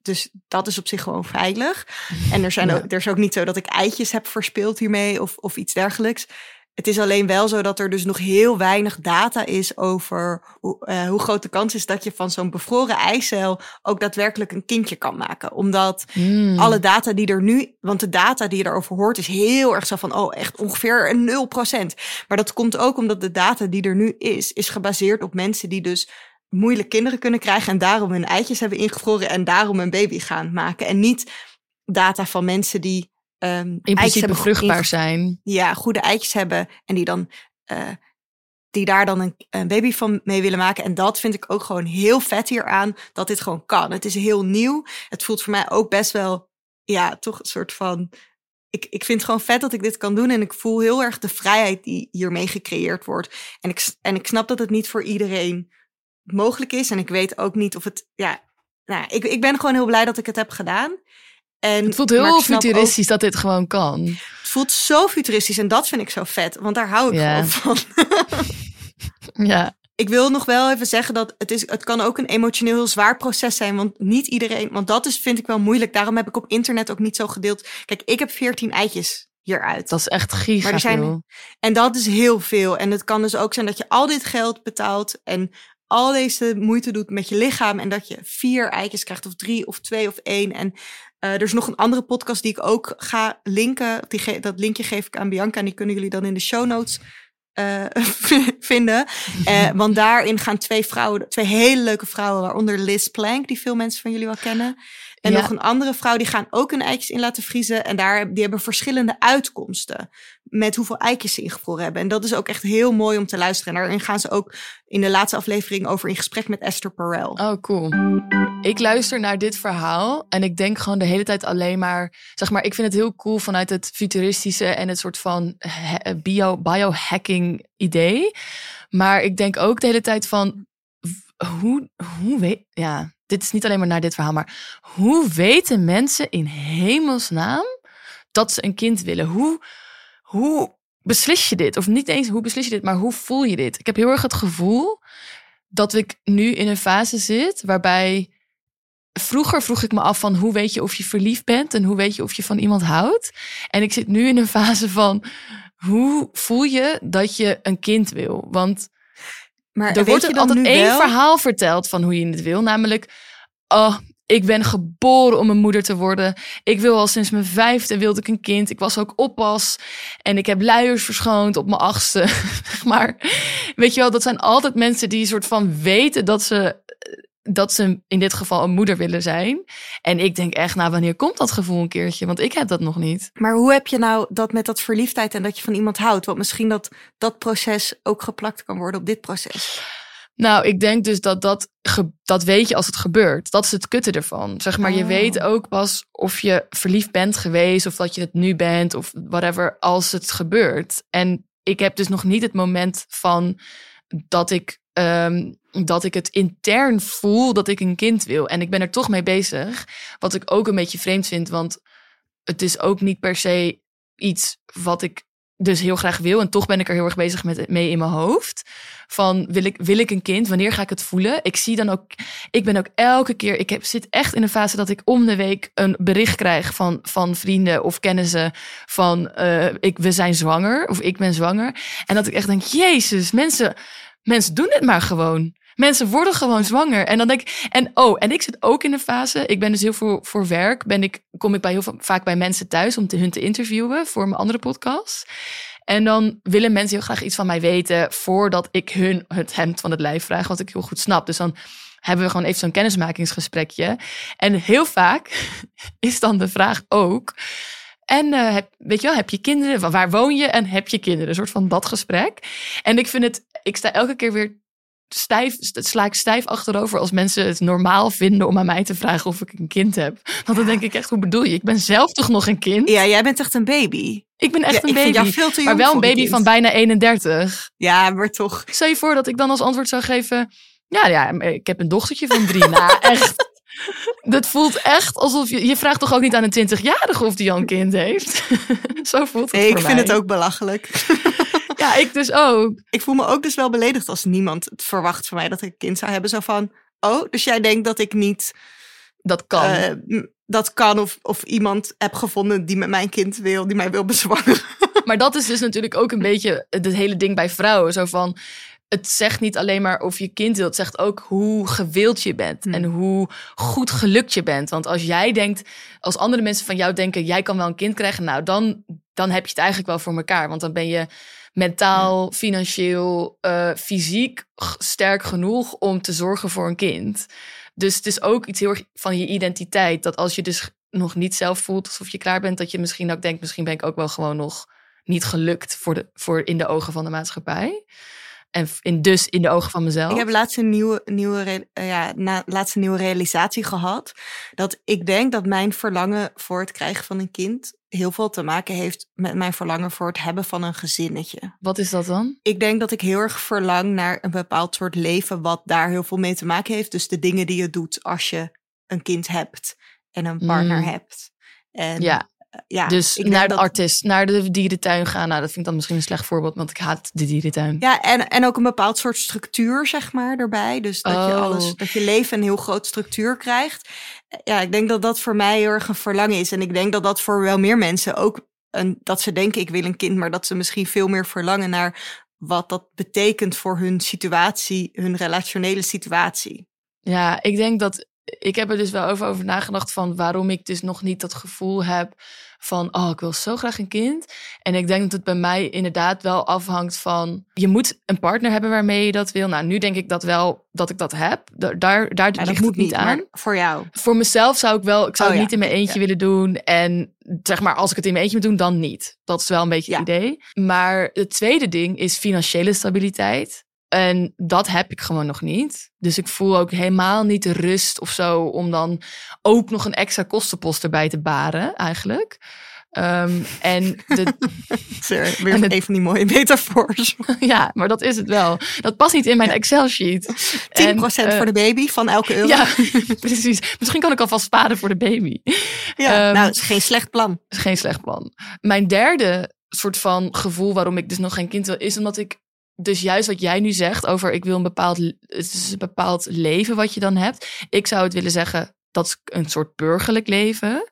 Dus dat is op zich gewoon veilig. En er, zijn Ja. ook, er is ook niet zo dat ik eitjes heb verspeeld hiermee of, of iets dergelijks. Het is alleen wel zo dat er dus nog heel weinig data is over hoe, eh, hoe groot de kans is dat je van zo'n bevroren eicel ook daadwerkelijk een kindje kan maken. Omdat Hmm. alle data die er nu, want de data die je daarover hoort is heel erg zo van, oh echt ongeveer een 0%. Maar dat komt ook omdat de data die er nu is, is gebaseerd op mensen die dus moeilijk kinderen kunnen krijgen en daarom hun eitjes hebben ingevroren en daarom een baby gaan maken. En niet data van mensen die ehm In principe hebben vruchtbaar zijn. Ja, goede eitjes hebben en die dan eh, die daar dan een, een baby van mee willen maken. En dat vind ik ook gewoon heel vet hieraan, dat dit gewoon kan. Het is heel nieuw. Het voelt voor mij ook best wel, ja, toch een soort van... Ik, ik vind het gewoon vet dat ik dit kan doen. En ik voel heel erg de vrijheid die hiermee gecreëerd wordt. En ik, en ik snap dat het niet voor iedereen mogelijk is. En ik weet ook niet of het, ja... Nou, ik, ik ben gewoon heel blij dat ik het heb gedaan. En, Het voelt heel ook- futuristisch dat dit gewoon kan. het voelt zo futuristisch en dat vind ik zo vet, want daar hou ik Ja. gewoon van. Ja, ik wil nog wel even zeggen dat het, is, het kan ook een emotioneel heel zwaar proces zijn, want niet iedereen, want dat is, vind ik wel moeilijk. Daarom heb ik op internet ook niet zo gedeeld. Kijk, ik heb 14 eitjes hieruit. dat is echt giga Maar er zijn- veel. En dat is heel veel. En het kan dus ook zijn dat je al dit geld betaalt en al deze moeite doet met je lichaam en dat je vier eitjes krijgt of drie of twee of één. En eh, er is nog een andere podcast die ik ook ga linken. Die dat linkje geef ik aan Bianca en die kunnen jullie dan in de show notes eh, vinden. Eh, want daarin gaan twee vrouwen, twee hele leuke vrouwen, waaronder Liz Plank, die veel mensen van jullie wel kennen. En Ja. nog een andere vrouw, die gaan ook hun eitjes in laten vriezen. En daar, die hebben verschillende uitkomsten met hoeveel eitjes ze ingevroren hebben. En dat is ook echt heel mooi om te luisteren. En daarin gaan ze ook in de laatste aflevering over in gesprek met Esther Perel. Oh, cool. Ik luister naar dit verhaal en ik denk gewoon de hele tijd alleen maar... Zeg maar, ik vind het heel cool vanuit het futuristische en het soort van bio, biohacking idee. Maar ik denk ook de hele tijd van... Hoe, hoe weet... Ja, dit is niet alleen maar naar dit verhaal, maar... Hoe weten mensen in hemelsnaam dat ze een kind willen? Hoe, hoe beslis je dit? Of niet eens hoe beslis je dit, maar hoe voel je dit? Ik heb heel erg het gevoel dat ik nu in een fase zit waarbij vroeger vroeg ik me af van hoe weet je of je verliefd bent en hoe weet je of je van iemand houdt. En ik zit nu in een fase van hoe voel je dat je een kind wil? Want Maar er wordt je er dan altijd één wel? verhaal verteld van hoe je het wil. Namelijk, oh, ik ben geboren om een moeder te worden. Ik wil al sinds mijn vijfde wilde ik een kind. Ik was ook oppas. En ik heb luiers verschoond op mijn achtste. Maar weet je wel, dat zijn altijd mensen die een soort van weten dat ze, dat ze in dit geval een moeder willen zijn. En ik denk echt, nou, wanneer komt dat gevoel een keertje? Want ik heb dat nog niet. Maar hoe heb je nou dat met dat verliefdheid en dat je van iemand houdt? Want misschien dat dat proces ook geplakt kan worden op dit proces. Nou, ik denk dus dat dat, dat weet je als het gebeurt. Dat is het kutte ervan. Zeg maar, je Oh. weet ook pas of je verliefd bent geweest of dat je het nu bent of whatever als het gebeurt. En ik heb dus nog niet het moment van dat ik, ehm, dat ik het intern voel dat ik een kind wil. En ik ben er toch mee bezig. Wat ik ook een beetje vreemd vind, want het is ook niet per se iets wat ik dus heel graag wil. En toch ben ik er heel erg bezig met, mee in mijn hoofd. Van wil ik, wil ik een kind? Wanneer ga ik het voelen? Ik zie dan ook, ik ben ook elke keer, ik zit echt in een fase dat ik om de week een bericht krijg van, van vrienden of kennissen van eh, ik, we zijn zwanger of ik ben zwanger. En dat ik echt denk, jezus, mensen, mensen doen dit maar gewoon. Mensen worden gewoon zwanger. En dan denk ik, en oh, en ik zit ook in een fase. Ik ben dus heel veel voor werk. Ben ik, kom ik bij heel vaak bij mensen thuis om te, hun te interviewen voor mijn andere podcast. En dan willen mensen heel graag iets van mij weten voordat ik hun het hemd van het lijf vraag, wat ik heel goed snap. Dus dan hebben we gewoon even zo'n kennismakingsgesprekje. En heel vaak is dan de vraag ook. En eh, heb, weet je wel, heb je kinderen? Wa- Waar woon je? En heb je kinderen? Een soort van dat gesprek. En ik vind het, ik sta elke keer weer stijf, st- sla ik stijf achterover als mensen het normaal vinden om aan mij te vragen of ik een kind heb. Want dan denk ik echt, hoe bedoel je? Ik ben zelf toch nog een kind? Ja, jij bent echt een baby. Ik ben echt Ja, een baby. maar wel een baby van bijna 31. Ja, maar toch. Stel je voor dat ik dan als antwoord zou geven... Ja, ja ik heb een dochtertje van drie. nou, echt. Dat voelt echt alsof je... Je vraagt toch ook niet aan een 20-jarige of die al een kind heeft? Zo voelt het Nee, ik vind het ook belachelijk. Ja, ik dus ook. ik voel me ook dus wel beledigd als niemand het verwacht van mij dat ik een kind zou hebben. Zo van, oh, dus jij denkt dat ik niet Dat kan. eh, dat kan of, of iemand heb gevonden die met mijn kind wil, die mij wil bezwangeren. Maar dat is dus natuurlijk ook een beetje het hele ding bij vrouwen. Zo van, het zegt niet alleen maar of je kind wil. Het zegt ook hoe gewild je bent. Hmm. En hoe goed gelukt je bent. Want als jij denkt, als andere mensen van jou denken... jij kan wel een kind krijgen. Nou, dan, dan heb je het eigenlijk wel voor elkaar. Want dan ben je mentaal, financieel, eh, fysiek sterk genoeg... om te zorgen voor een kind. Dus het is ook iets heel erg van je identiteit. Dat als je dus nog niet zelf voelt alsof je klaar bent... dat je misschien ook denkt, misschien ben ik ook wel gewoon nog niet gelukt... voor de, voor in de ogen van de maatschappij. En in, dus in de ogen van mezelf. Ik heb laatst een nieuwe, nieuwe, eh, ja, na, laatst een nieuwe realisatie gehad. Dat ik denk dat mijn verlangen voor het krijgen van een kind heel veel te maken heeft met mijn verlangen voor het hebben van een gezinnetje. Wat is dat dan? Ik denk dat ik heel erg verlang naar een bepaald soort leven wat daar heel veel mee te maken heeft. Dus de dingen die je doet als je een kind hebt en een partner Mm. hebt. En Ja, ja, dus naar de dat- artist, naar de dierentuin gaan. Nou, dat vind ik dan misschien een slecht voorbeeld, want ik haat de dierentuin. Ja, en, en ook een bepaald soort structuur, zeg maar, erbij. Dus dat je Oh. alles, dat je leven een heel groot structuur krijgt. Ja, ik denk dat dat voor mij heel erg een verlangen is. En ik denk dat dat voor wel meer mensen ook, een, dat ze denken ik wil een kind, maar dat ze misschien veel meer verlangen naar wat dat betekent voor hun situatie, hun relationele situatie. Ja, ik denk dat ik heb er dus wel over, over nagedacht van waarom ik dus nog niet dat gevoel heb van oh, ik wil zo graag een kind. En ik denk dat het bij mij inderdaad wel afhangt van je moet een partner hebben waarmee je dat wil. Nou, nu denk ik dat wel dat ik dat heb. Daar, daar, daar Ja, dat ligt moet het niet aan. maar voor jou. Voor mezelf zou ik wel, ik zou Oh het ja, niet in mijn eentje ja. willen doen. En zeg maar, als ik het in mijn eentje moet doen, dan niet. Dat is wel een beetje het idee. Maar het tweede ding is financiële stabiliteit. En dat heb ik gewoon nog niet. Dus ik voel ook helemaal niet de rust of zo om dan ook nog een extra kostenpost erbij te baren, eigenlijk. Ehm, en de, Weer En het- een van die mooie metafoors. 10% ja, maar dat is het wel. Dat past niet in mijn Excel-sheet. En, eh, voor de baby van elke euro. Ja, precies. Misschien kan ik alvast sparen voor de baby. Ja, Ehm, nou, het is geen slecht plan. is geen slecht plan. Mijn derde soort van gevoel waarom ik dus nog geen kind wil, is omdat ik dus juist wat jij nu zegt over ik wil een bepaald, het is een bepaald leven wat je dan hebt. Ik zou het willen zeggen, dat is een soort burgerlijk leven.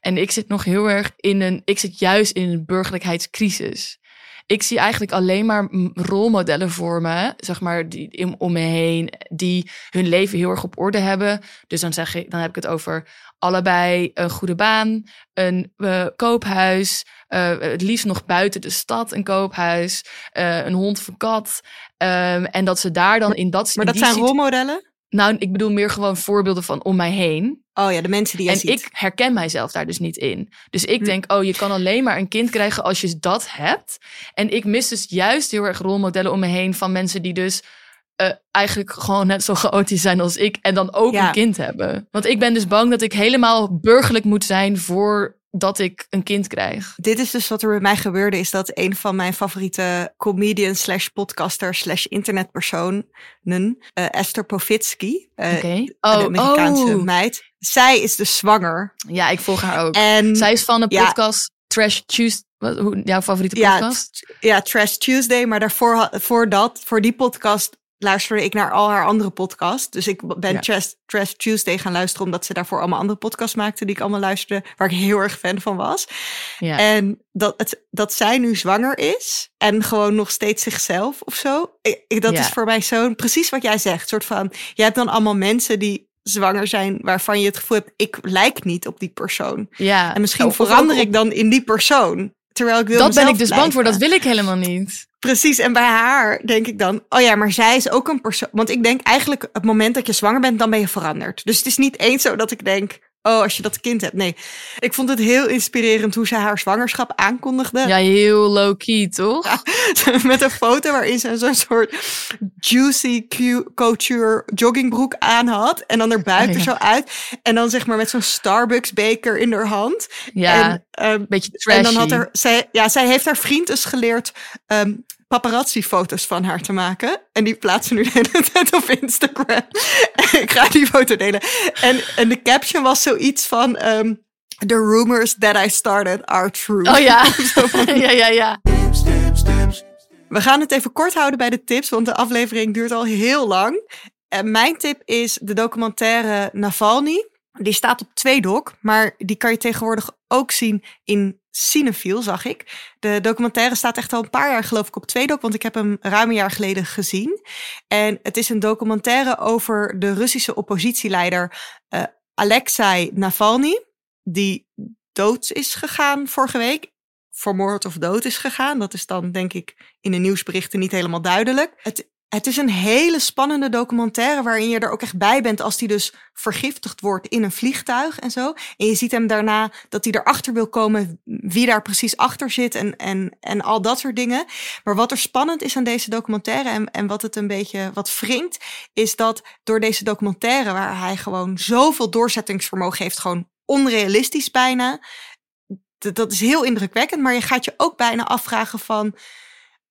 En ik zit nog heel erg in een, ik zit juist in een burgerlijkheidscrisis. Ik zie eigenlijk alleen maar rolmodellen voor me, zeg maar, die om me heen, die hun leven heel erg op orde hebben. Dus dan zeg ik, dan heb ik het over allebei een goede baan, een eh, koophuis, eh, het liefst nog buiten de stad een koophuis, eh, een hond of een kat. Ehm, en dat ze daar dan in dat Maar dat zijn rolmodellen? Nou, ik bedoel meer gewoon voorbeelden van om mij heen. Oh ja, de mensen die jij En ziet. ik herken mijzelf daar dus niet in. Dus ik Hm. denk, oh, je kan alleen maar een kind krijgen als je dat hebt. En ik mis dus juist heel erg rolmodellen om me heen van mensen die dus eh, eigenlijk gewoon net zo chaotisch zijn als ik. En dan ook Ja. een kind hebben. Want ik ben dus bang dat ik helemaal burgerlijk moet zijn voordat ik een kind krijg. Dit is dus wat er bij mij gebeurde, is dat een van mijn favoriete comedian slash podcaster slash internetpersonen, eh, Esther Povitsky, eh, Oké. een Oh, Amerikaanse oh. meid, zij is dus zwanger. Ja, ik volg haar ook. En Zij is van Ja. podcast Trash Tuesday. Wat, hoe, jouw favoriete ja, podcast? t- ja, Trash Tuesday, maar daarvoor, voor dat, voor die podcast luisterde ik naar al haar andere podcasts. Dus ik ben Ja. Trash, Trash Tuesday gaan luisteren, omdat ze daarvoor allemaal andere podcasts maakte die ik allemaal luisterde, waar ik heel erg fan van was. Ja. En dat, het, dat zij nu zwanger is en gewoon nog steeds zichzelf of zo. Ik, ik- dat Ja. is voor mij zo precies wat jij zegt. Soort van, je hebt dan allemaal mensen die zwanger zijn waarvan je het gevoel hebt, ik lijk niet op die persoon. ja. En misschien Of- verander ik dan in die persoon. Terwijl ik wil Dat ben ik dus bang voor. Dat wil ik helemaal niet. Precies, en bij haar denk ik dan, oh ja, maar zij is ook een persoon. Want ik denk eigenlijk, het moment dat je zwanger bent, dan ben je veranderd. Dus het is niet eens zo dat ik denk, oh, als je dat kind hebt. Nee, ik vond het heel inspirerend hoe zij haar zwangerschap aankondigde. Ja, heel low-key, toch? Met een foto waarin ze zo'n soort juicy couture joggingbroek aan had. En dan er buiten Oh, ja. zo uit. En dan zeg maar met zo'n Starbucks beker in haar hand. Ja, En, ehm, beetje trashy. en dan had er, zij, ja, zij heeft haar vriend dus geleerd ehm paparazzi-foto's van haar te maken. En die plaatsen nu de hele tijd op Instagram. ik ga die foto delen. En, en de caption was zoiets van... ehm, The rumors that I started are true. Oh ja. Ja, ja, ja. We gaan het even kort houden bij de tips, want de aflevering duurt al heel lang. En mijn tip is de documentaire Navalny. Die staat op Tweedok, maar die kan je tegenwoordig ook zien in cinefiel, zag ik. De documentaire staat echt al een paar jaar geloof ik op Tweedok, want ik heb hem ruim een jaar geleden gezien. En het is een documentaire over de Russische oppositieleider uh, Alexei Navalny, die dood is gegaan vorige week. Vermoord of dood is gegaan. Dat is dan denk ik in de nieuwsberichten niet helemaal duidelijk. Het het is een hele spannende documentaire waarin je er ook echt bij bent als hij dus vergiftigd wordt in een vliegtuig en zo. En je ziet hem daarna dat hij erachter wil komen wie daar precies achter zit en, en, en al dat soort dingen. Maar wat er spannend is aan deze documentaire en, en wat het een beetje wat wringt, is dat door deze documentaire waar hij gewoon zoveel doorzettingsvermogen heeft, gewoon onrealistisch bijna. Dat is heel indrukwekkend, maar je gaat je ook bijna afvragen van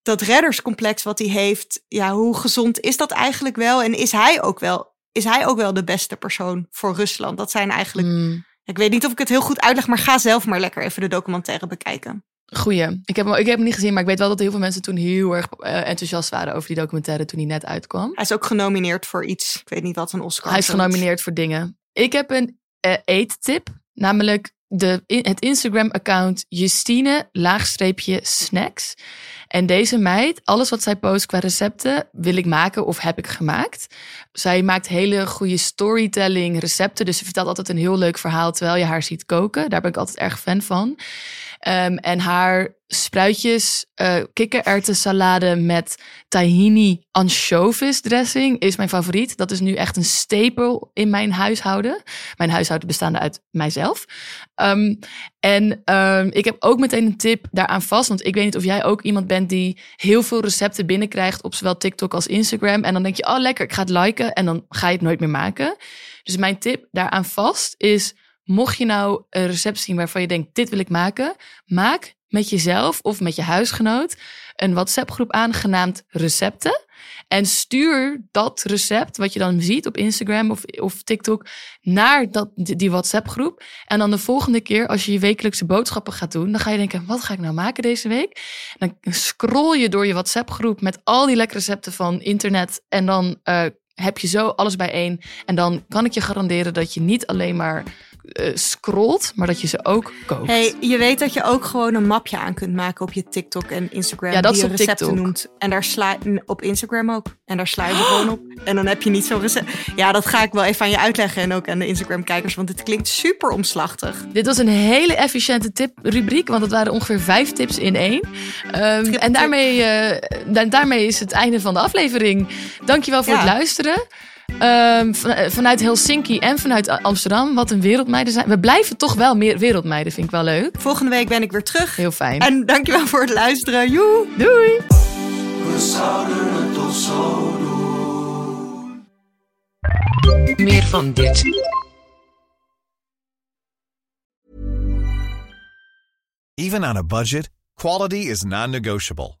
dat redderscomplex wat hij heeft, ja, hoe gezond is dat eigenlijk wel? En is hij ook wel, is hij ook wel de beste persoon voor Rusland? Dat zijn eigenlijk. Hmm. Ik weet niet of ik het heel goed uitleg, maar ga zelf maar lekker even de documentaire bekijken. Goeie. Ik heb, hem, ik heb hem niet gezien, maar ik weet wel dat heel veel mensen toen heel erg uh, enthousiast waren over die documentaire toen hij net uitkwam. Hij is ook genomineerd voor iets. Ik weet niet wat, een Oscar. Hij is genomineerd voor dingen. Ik heb een uh, eettip, namelijk de, het Instagram-account Justine laagstreepje snacks. En deze meid, alles wat zij post qua recepten, wil ik maken of heb ik gemaakt. Zij maakt hele goede storytelling recepten. Dus ze vertelt altijd een heel leuk verhaal terwijl je haar ziet koken. Daar ben ik altijd erg fan van. Um, en haar spruitjes uh, kikkererwten salade met tahini anchovies dressing is mijn favoriet. Dat is nu echt een stapel in mijn huishouden. Mijn huishouden bestaande uit mijzelf. Um, en um, ik heb ook meteen een tip daaraan vast. Want ik weet niet of jij ook iemand bent die heel veel recepten binnenkrijgt op zowel TikTok als Instagram. En dan denk je, oh lekker, ik ga het liken. En dan ga je het nooit meer maken. Dus mijn tip daaraan vast is Mocht je nou een recept zien waarvan je denkt, dit wil ik maken, maak met jezelf of met je huisgenoot een WhatsApp-groep aangenaamd recepten. En stuur dat recept, wat je dan ziet op Instagram of, of TikTok, naar dat, die WhatsApp-groep. En dan de volgende keer, als je je wekelijkse boodschappen gaat doen, dan ga je denken: wat ga ik nou maken deze week? dan scroll je door je WhatsApp-groep met al die lekkere recepten van internet. En dan uh, heb je zo alles bijeen. En dan kan ik je garanderen dat je niet alleen maar uh, scrolt, maar dat je ze ook koopt. Hey, je weet dat je ook gewoon een mapje aan kunt maken op je TikTok en Instagram. Ja, dat die je recepten TikTok. noemt. En daar sla op Instagram ook. En daar sla je gewoon op. En dan heb je niet zo'n recept. Ja, dat ga ik wel even aan je uitleggen. En ook aan de Instagram-kijkers, want het klinkt super omslachtig. Dit was een hele efficiënte tip-rubriek, want het waren ongeveer vijf tips in één. Um, en daarmee, uh, daarmee is het einde van de aflevering. Dankjewel voor ja. het luisteren. Um, vanuit Helsinki en vanuit Amsterdam. Wat een wereldmeiden zijn. We blijven toch wel meer wereldmeiden, vind ik wel leuk. Volgende week ben ik weer terug. Heel fijn. En dankjewel voor het luisteren. Joe. Doei. We zouden het toch zo doen. Meer van dit. Even on a budget, quality is non-negotiable.